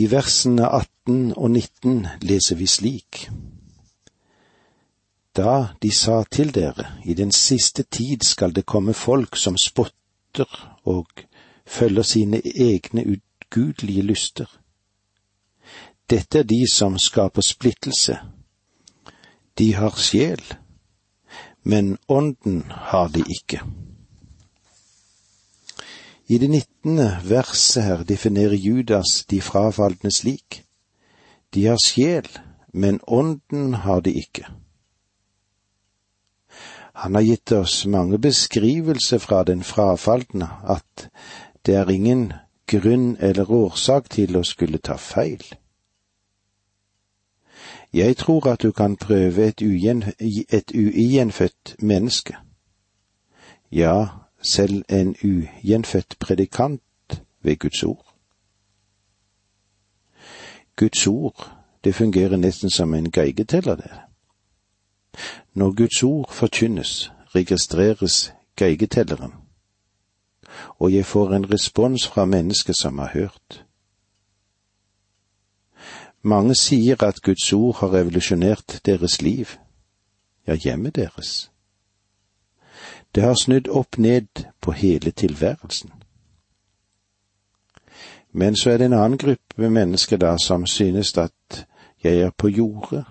I versene 18 og 19 leser vi slik. Da de sa til dere, i den siste tid skal det komme folk som spotter og følger sine egne ugudelige lyster. Dette er de som skaper splittelse. De har sjel, men ånden har de ikke. I det nittende verset her definerer Judas de frafalne slik. De har sjel, men ånden har de ikke. Han har gitt oss mange beskrivelser fra den frafalne at det er ingen grunn eller årsak til å skulle ta feil. Jeg tror at du kan prøve et, ugjen, menneske. Ja, selv en ugjenfødt predikant ved Guds ord. Guds ord, det fungerer nesten som en geigeteller, det. Når Guds ord forkynnes, registreres geigetelleren, og jeg får en respons fra mennesker som har hørt. Mange sier at Guds ord har revolusjonert deres liv, ja, hjemmet deres. Det har snudd opp ned på hele tilværelsen. Men så er det en annen gruppe mennesker da som synes at jeg er på jordet,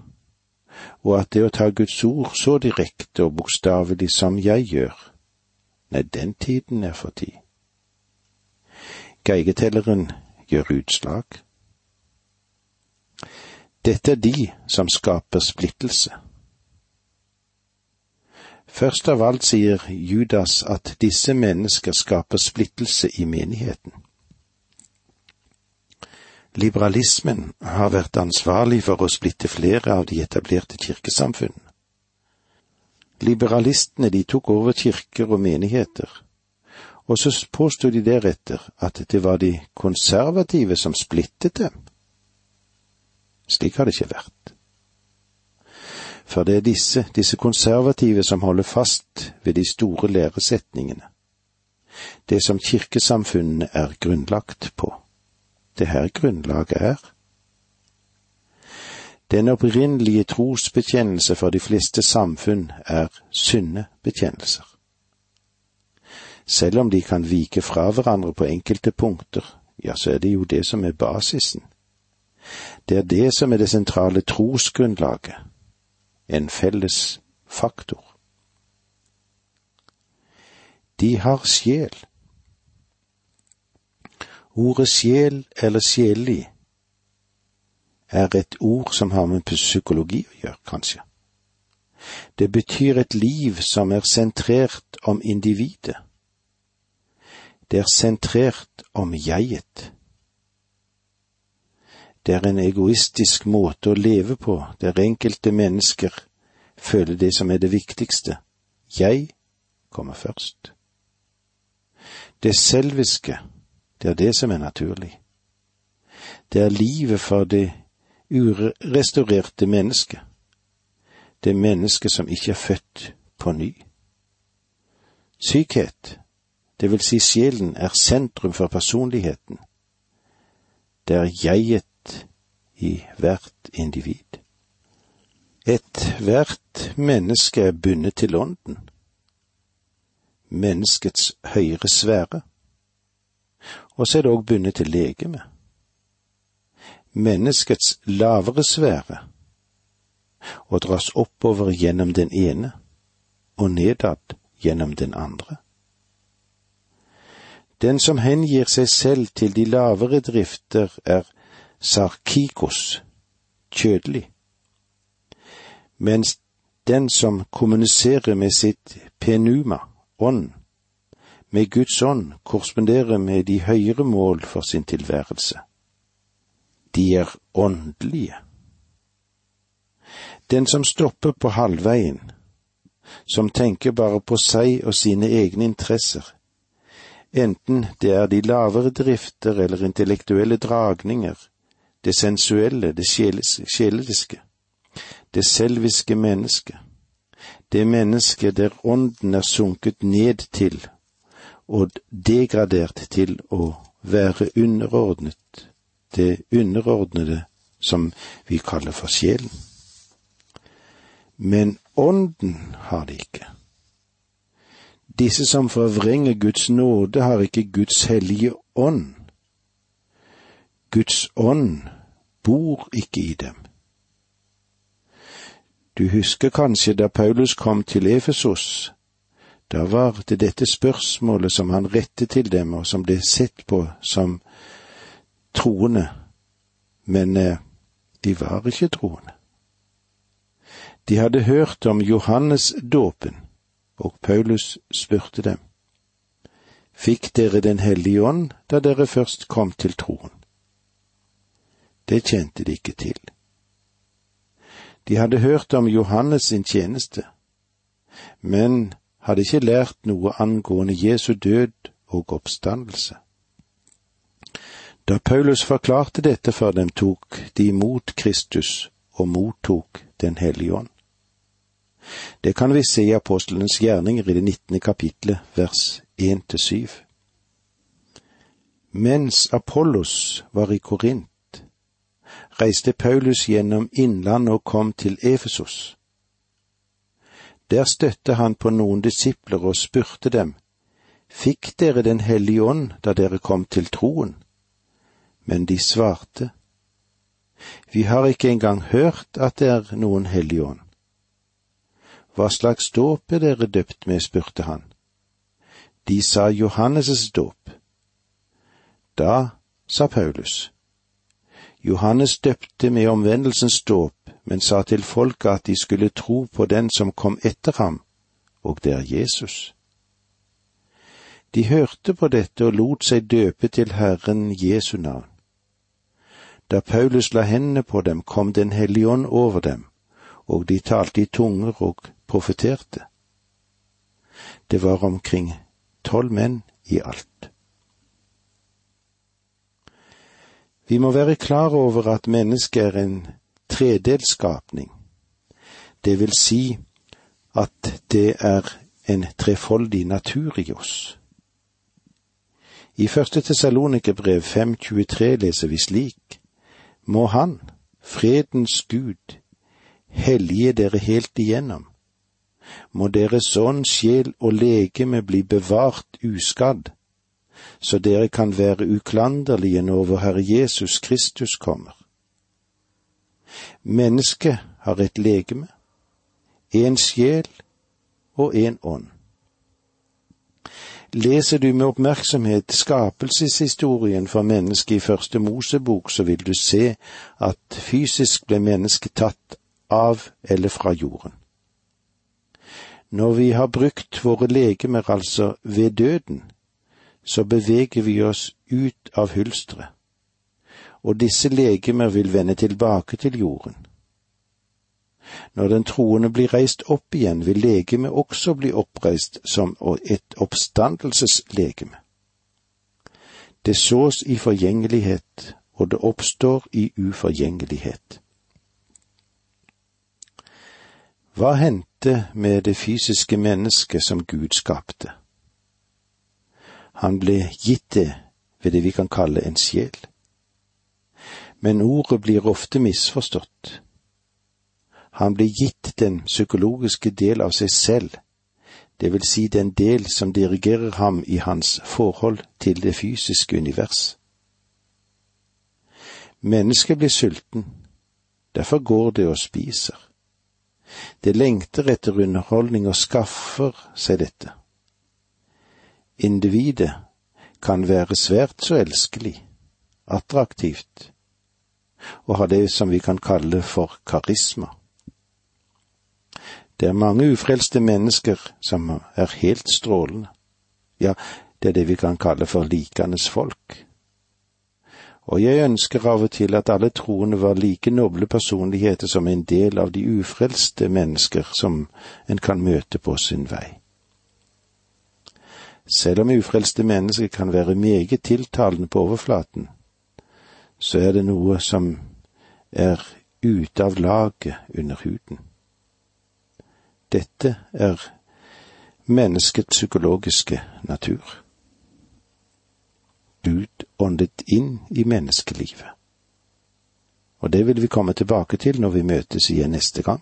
og at det å ta Guds ord så direkte og bokstavelig som jeg gjør, nei, den tiden er forbi. Geigetelleren gjør utslag. Dette er de som skaper splittelse. Først av alt sier Judas at disse mennesker skaper splittelse i menigheten. Liberalismen har vært ansvarlig for å splitte flere av de etablerte kirkesamfunnene. Liberalistene de tok over kirker og menigheter, og så påstod de deretter at det var de konservative som splittet dem. Slik har det ikke vært. For det er disse, disse konservative, som holder fast ved de store læresetningene. Det som kirkesamfunnene er grunnlagt på. Det her grunnlaget er. Den opprinnelige trosbekjennelse for de fleste samfunn er syndebekjennelser. Selv om de kan vike fra hverandre på enkelte punkter, ja, så er det jo det som er basisen. Det er det som er det sentrale trosgrunnlaget, en felles faktor. De har sjel. Ordet sjel eller sjelig er et ord som har med psykologi å gjøre, kanskje. Det betyr et liv som er sentrert om individet. Det er sentrert om jeget. Det er en egoistisk måte å leve på, der enkelte mennesker føler det som er det viktigste. Jeg kommer først. Det selviske, det er det som er naturlig. Det er livet for det urestaurerte mennesket. Det mennesket som ikke er født på ny. Sykhet, det vil si sjelen, er sentrum for personligheten. Det er jeget i hvert individ. Ethvert menneske er bundet til ånden, menneskets høyere sfære, og så er det òg bundet til legeme. Menneskets lavere sfære, og dras oppover gjennom den ene og nedad gjennom den andre. Den som hengir seg selv til de lavere drifter, er sarkikos, kjødelig, mens den som kommuniserer med sitt penuma, ånd, med Guds ånd, korresponderer med de høyere mål for sin tilværelse. De er åndelige. Den som stopper på halvveien, som tenker bare på seg og sine egne interesser, enten det er de lavere drifter eller intellektuelle dragninger, det sensuelle, det sjeleliske, det selviske mennesket, det mennesket der ånden er sunket ned til og degradert til å være underordnet det underordnede som vi kaller for sjelen. Men ånden har det ikke. Disse som forvrenger Guds nåde, har ikke Guds hellige ånd. Guds ånd bor ikke i dem. Du husker kanskje da Paulus kom til Efesos, da var det dette spørsmålet som han rettet til dem, og som ble sett på som troende, men eh, de var ikke troende. De hadde hørt om Johannes dåpen, og Paulus spurte dem, Fikk dere Den hellige ånd da dere først kom til troen? Det kjente de ikke til. De hadde hørt om Johannes sin tjeneste, men hadde ikke lært noe angående Jesu død og oppstandelse. Da Paulus forklarte dette for dem, tok de imot Kristus og mottok Den hellige ånd. Det kan vi se i apostelens gjerninger i det nittende kapitlet, vers én til syv. Mens Apollos var i Korint, reiste Paulus gjennom innlandet og kom til Efesos. Der støtte han på noen disipler og spurte dem, Fikk dere Den hellige ånd da dere kom til troen? Men de svarte, Vi har ikke engang hørt at det er noen hellig ånd. Hva slags dåp er dere døpt med? spurte han. De sa Johannes' dåp. Da sa Paulus, Johannes døpte med omvendelsens dåp, men sa til folket at de skulle tro på den som kom etter ham, og det er Jesus. De hørte på dette og lot seg døpe til Herren Jesu navn. Da Paulus la hendene på dem, kom Den hellige ånd over dem, og de talte i tunger og profeterte. Det var omkring tolv menn i alt. Vi må være klar over at mennesket er en tredelskapning. Det vil si at det er en trefoldig natur i oss. I første Tessalonikerbrev 5.23 leser vi slik må Han, fredens Gud, hellige dere helt igjennom. Må deres ånd, sjel og legeme bli bevart uskadd, så dere kan være uklanderlige når vår Herre Jesus Kristus kommer. Mennesket har et legeme, en sjel og en ånd. Leser du med oppmerksomhet skapelseshistorien for mennesket i første Mosebok, så vil du se at fysisk ble mennesket tatt av eller fra jorden. Når vi har brukt våre legemer, altså ved døden, så beveger vi oss ut av hulsteret, og disse legemer vil vende tilbake til jorden. Når den troende blir reist opp igjen, vil legemet også bli oppreist som et oppstandelseslegeme. Det sås i forgjengelighet, og det oppstår i uforgjengelighet. Hva hendte med det fysiske mennesket som Gud skapte? Han ble gitt det ved det vi kan kalle en sjel. Men ordet blir ofte misforstått. Han ble gitt den psykologiske del av seg selv, det vil si den del som dirigerer ham i hans forhold til det fysiske univers. Mennesket blir sulten, derfor går det og spiser. Det lengter etter underholdning og skaffer seg dette. Individet kan være svært så elskelig, attraktivt, og ha det som vi kan kalle for karisma. Det er mange ufrelste mennesker som er helt strålende. Ja, det er det vi kan kalle for likandes folk. Og jeg ønsker av og til at alle troende var like noble personligheter som en del av de ufrelste mennesker som en kan møte på sin vei. Selv om ufrelste mennesker kan være meget tiltalende på overflaten, så er det noe som er ute av laget under huden. Dette er menneskets psykologiske natur. Gud åndet inn i menneskelivet. og det vil vi komme tilbake til når vi møtes igjen neste gang.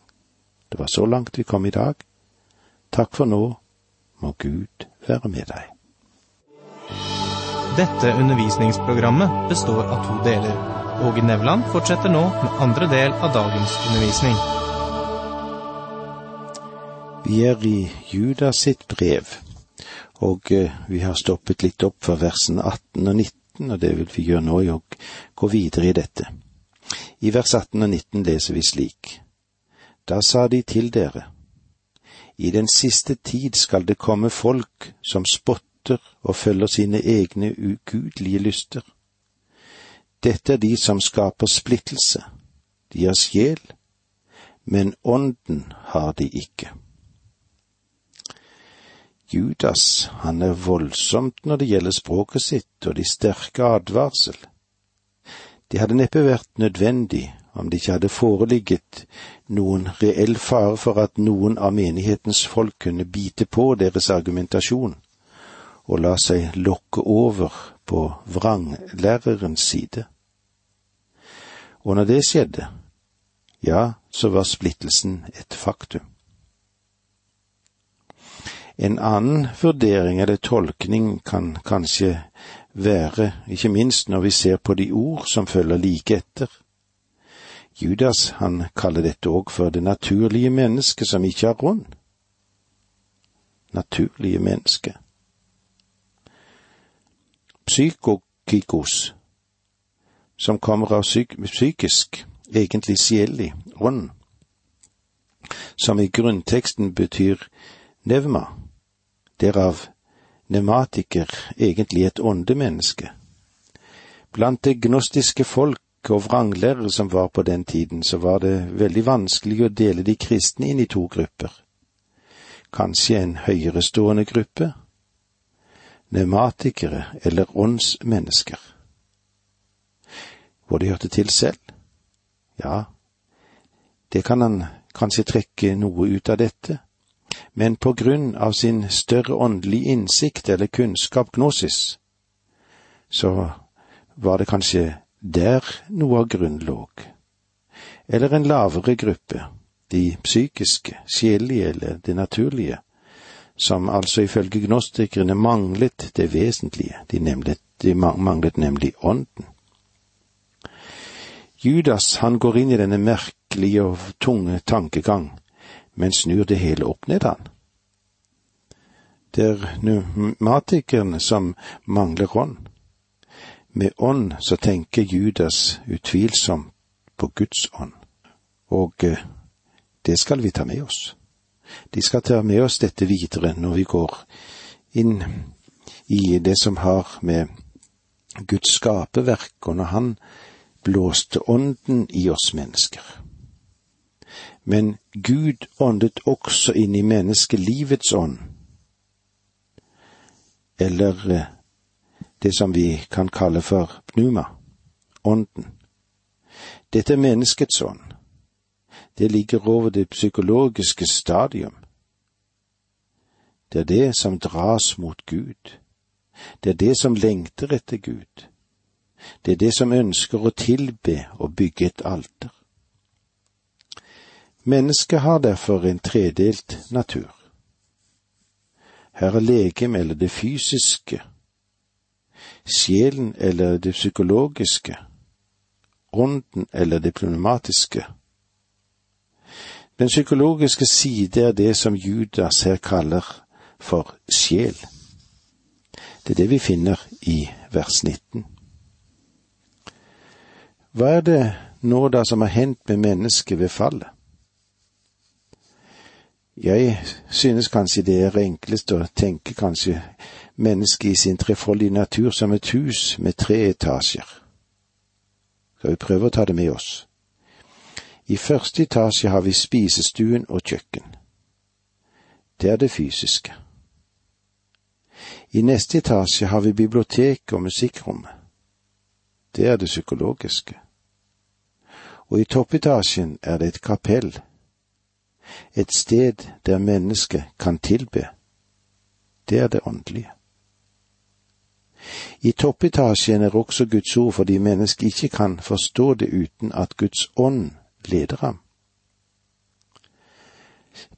Det var så langt vi kom i dag. Takk for nå, må Gud være med deg. Dette undervisningsprogrammet består av to deler. Åge Nevland fortsetter nå med andre del av dagens undervisning. Vi er i Judas sitt brev, og eh, vi har stoppet litt opp for versene 18 og 19, og det vil vi gjøre nå i å gå videre i dette. I vers 18 og 19 leser vi slik. Da sa de til dere, i den siste tid skal det komme folk som spotter og følger sine egne ugudelige lyster. Dette er de som skaper splittelse. De har sjel, men ånden har de ikke. Judas, han er voldsomt når det gjelder språket sitt og de sterke advarsel. Det hadde neppe vært nødvendig om det ikke hadde foreligget noen reell fare for at noen av menighetens folk kunne bite på deres argumentasjon og la seg lokke over på vranglærerens side. Og når det skjedde, ja, så var splittelsen et faktum. En annen vurdering eller tolkning kan kanskje være, ikke minst når vi ser på de ord som følger like etter. Judas, han kaller dette òg for det naturlige mennesket som ikke har ånd. Naturlige menneske. Psykokikos, som kommer av psyk psykisk, egentlig sjelig, ånd, som i grunnteksten betyr nevma, derav pneumatiker egentlig et åndemenneske. Blant det gnostiske folk og vranglærere som var på den tiden, så var det veldig vanskelig å dele de kristne inn i to grupper. Kanskje en høyerestående gruppe, pneumatikere eller åndsmennesker. Hvor de hørte til selv? Ja, det kan han kanskje trekke noe ut av dette men på grunn av sin større åndelige innsikt eller kunnskap gnosis, så var det kanskje der noe av grunnen lå. Eller en lavere gruppe, de psykiske, sjelelige eller det naturlige, som altså ifølge gnostikerne manglet det vesentlige, de, nemlet, de manglet nemlig ånden. Judas, han går inn i denne merkelige og tunge tankegang men snur det hele opp ned, han. Det er pneumatikerne som mangler ånd. Med ånd så tenker Judas utvilsomt på Guds ånd, og eh, det skal vi ta med oss. De skal ta med oss dette videre når vi går inn i det som har med Guds skaperverk, og når Han blåste ånden i oss mennesker. Men Gud åndet også inn i menneskelivets ånd, eller eh, det som vi kan kalle for pneuma, ånden. Dette er menneskets ånd. Det ligger over det psykologiske stadium. Det er det som dras mot Gud. Det er det som lengter etter Gud. Det er det som ønsker å tilbe og bygge et alter. Mennesket har derfor en tredelt natur. Her er legem eller det fysiske, sjelen eller det psykologiske, ånden eller det pneumatiske. Den psykologiske side er det som Judas her kaller for sjel. Det er det vi finner i vers 19. Hva er det nå da som har hendt med mennesket ved fallet? Jeg synes kanskje det er enklest å tenke kanskje mennesket i sin trefoldige natur som et hus med tre etasjer. Skal vi prøve å ta det med oss? I første etasje har vi spisestuen og kjøkken. Det er det fysiske. I neste etasje har vi bibliotek og musikkrommet. Det er det psykologiske. Og i toppetasjen er det et kapell et sted der mennesket kan tilbe. Det er det åndelige. I toppetasjen er også Guds ord fordi mennesket ikke kan forstå det uten at Guds ånd leder ham.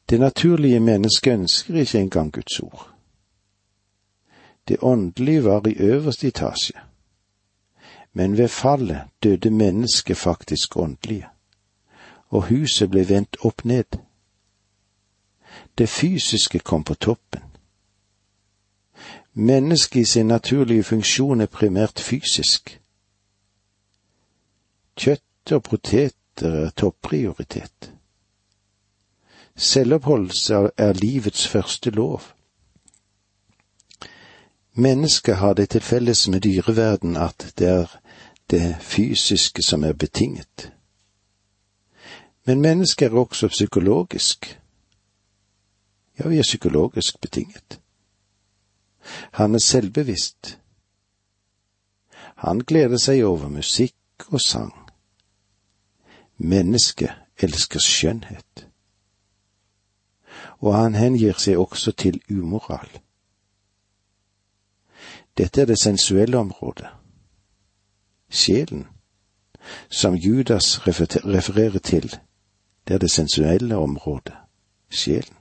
Det naturlige mennesket ønsker ikke engang Guds ord. Det åndelige var i øverste etasje, men ved fallet døde mennesket faktisk åndelige, og huset ble vendt opp ned. Det fysiske kom på toppen. Mennesket i sin naturlige funksjon er primært fysisk. Kjøtt og poteter er topprioritet. Selvoppholdelse er livets første lov. Mennesket har det til felles med dyreverden at det er det fysiske som er betinget. Men mennesket er også psykologisk. Ja, vi er psykologisk betinget. Han er selvbevisst. Han gleder seg over musikk og sang. Mennesket elsker skjønnhet. Og han hengir seg også til umoral. Dette er det sensuelle området. Sjelen, som Judas refererer til, det er det sensuelle området, sjelen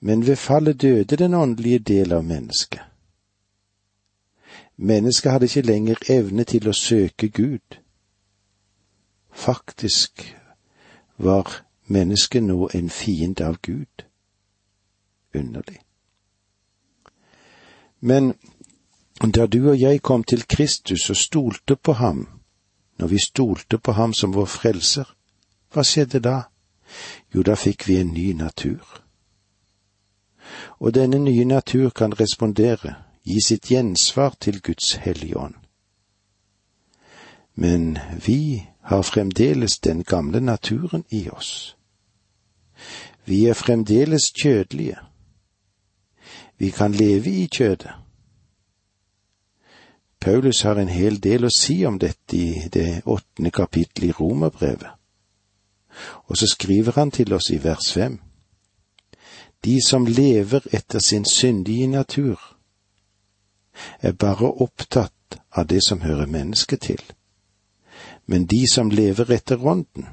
men ved fallet døde den åndelige del av mennesket. Mennesket hadde ikke lenger evne til å søke Gud. Faktisk var mennesket nå en fiende av Gud. Underlig. Men da du og jeg kom til Kristus og stolte på ham, når vi stolte på ham som vår frelser, hva skjedde da? Jo, da fikk vi en ny natur og denne nye natur kan respondere, gi sitt gjensvar til Guds hellige ånd. Men vi har fremdeles den gamle naturen i oss. Vi er fremdeles kjødelige. Vi kan leve i kjødet. Paulus har en hel del å si om dette i det åttende kapittelet i Romerbrevet, og så skriver han til oss i vers fem. De som lever etter sin syndige natur, er bare opptatt av det som hører mennesket til, men de som lever etter ånden,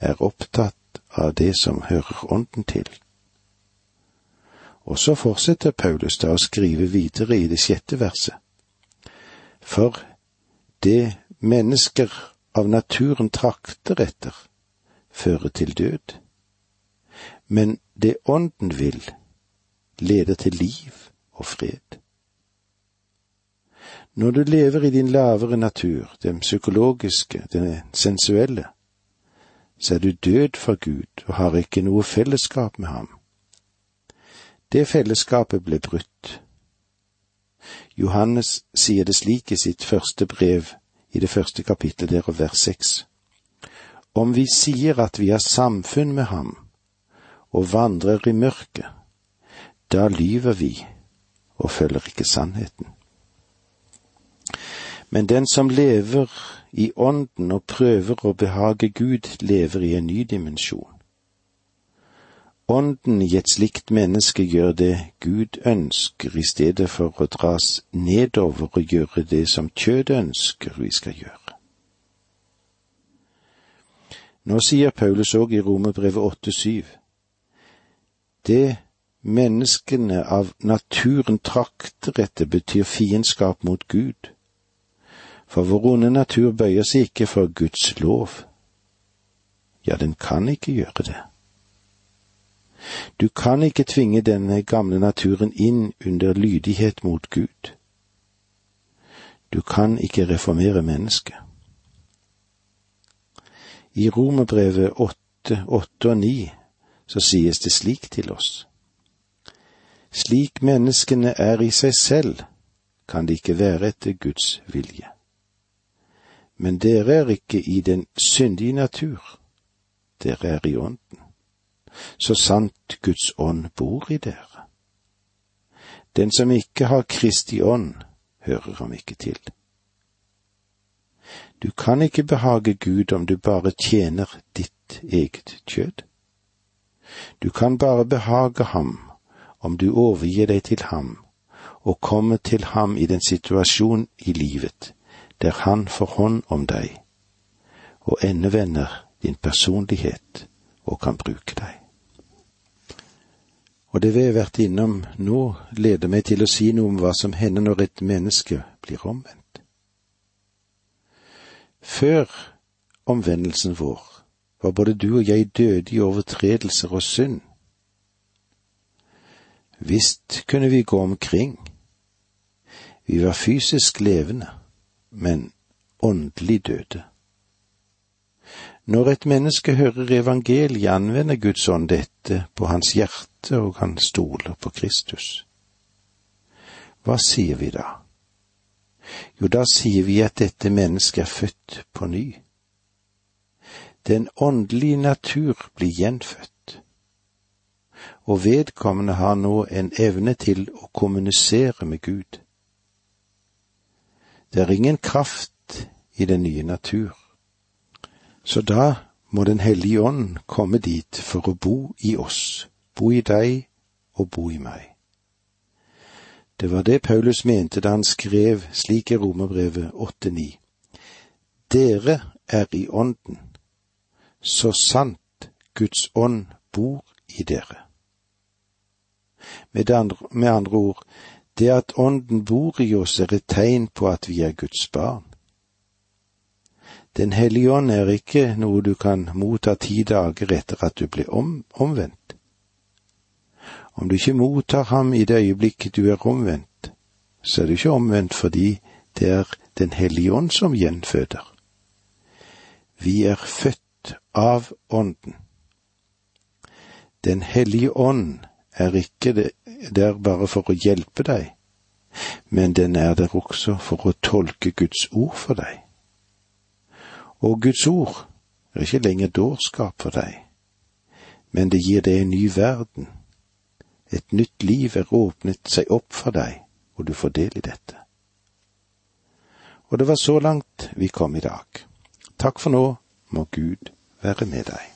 er opptatt av det som hører ånden til. Og så fortsetter Paulus da å skrive videre i det sjette verset. For det mennesker av naturen trakter etter, fører til død men det Ånden vil, leder til liv og fred. Når du lever i din lavere natur, den psykologiske, den sensuelle, så er du død for Gud og har ikke noe fellesskap med ham. Det fellesskapet ble brutt. Johannes sier det slik i sitt første brev, i det første kapittelet der og vers seks. Om vi sier at vi har samfunn med ham, og vandrer i mørket, da lyver vi og følger ikke sannheten. Men den som lever i ånden og prøver å behage Gud, lever i en ny dimensjon. Ånden i et slikt menneske gjør det Gud ønsker, i stedet for å dras nedover og gjøre det som kjødet ønsker vi skal gjøre. Nå sier Paulus òg i Romerbrevet 8,7 det menneskene av naturen trakter etter, betyr fiendskap mot Gud. For vår onde natur bøyer seg ikke for Guds lov. Ja, den kan ikke gjøre det. Du kan ikke tvinge denne gamle naturen inn under lydighet mot Gud. Du kan ikke reformere mennesket. I Romerbrevet åtte, åtte og ni så sies det slik til oss. Slik menneskene er i seg selv, kan de ikke være etter Guds vilje. Men dere er ikke i den syndige natur, dere er i ånden, så sant Guds ånd bor i dere. Den som ikke har Kristi ånd, hører ham ikke til. Du kan ikke behage Gud om du bare tjener ditt eget kjød. Du kan bare behage ham om du overgir deg til ham og komme til ham i den situasjon i livet der han får hånd om deg og endevender din personlighet og kan bruke deg. Og det vi har vært innom nå, leder meg til å si noe om hva som hender når et menneske blir omvendt. Før omvendelsen vår var både du og jeg døde i overtredelser og synd. Visst kunne vi gå omkring. Vi var fysisk levende, men åndelig døde. Når et menneske hører evangeliet, anvender Guds ånd dette på hans hjerte, og han stoler på Kristus. Hva sier vi da? Jo, da sier vi at dette mennesket er født på ny. Den åndelige natur blir gjenfødt, og vedkommende har nå en evne til å kommunisere med Gud. Det er ingen kraft i den nye natur. Så da må Den hellige ånd komme dit for å bo i oss, bo i deg og bo i meg. Det var det Paulus mente da han skrev slik i Romerbrevet 8,9. Dere er i ånden, så sant Guds ånd bor i dere. Med andre, med andre ord, det at Ånden bor i oss er et tegn på at vi er Guds barn. Den hellige ånd er ikke noe du kan motta ti dager etter at du ble om, omvendt. Om du ikke mottar ham i det øyeblikket du er omvendt, så er du ikke omvendt fordi det er Den hellige ånd som gjenføder. Vi er født av Ånden. Den hellige ånd er ikke der bare for å hjelpe deg, men den er der også for å tolke Guds ord for deg. Og Guds ord er ikke lenger dårskap for deg, men det gir deg en ny verden. Et nytt liv er åpnet seg opp for deg, og du får del i dette. Og det var så langt vi kom i dag. Takk for nå, må Gud være med deg.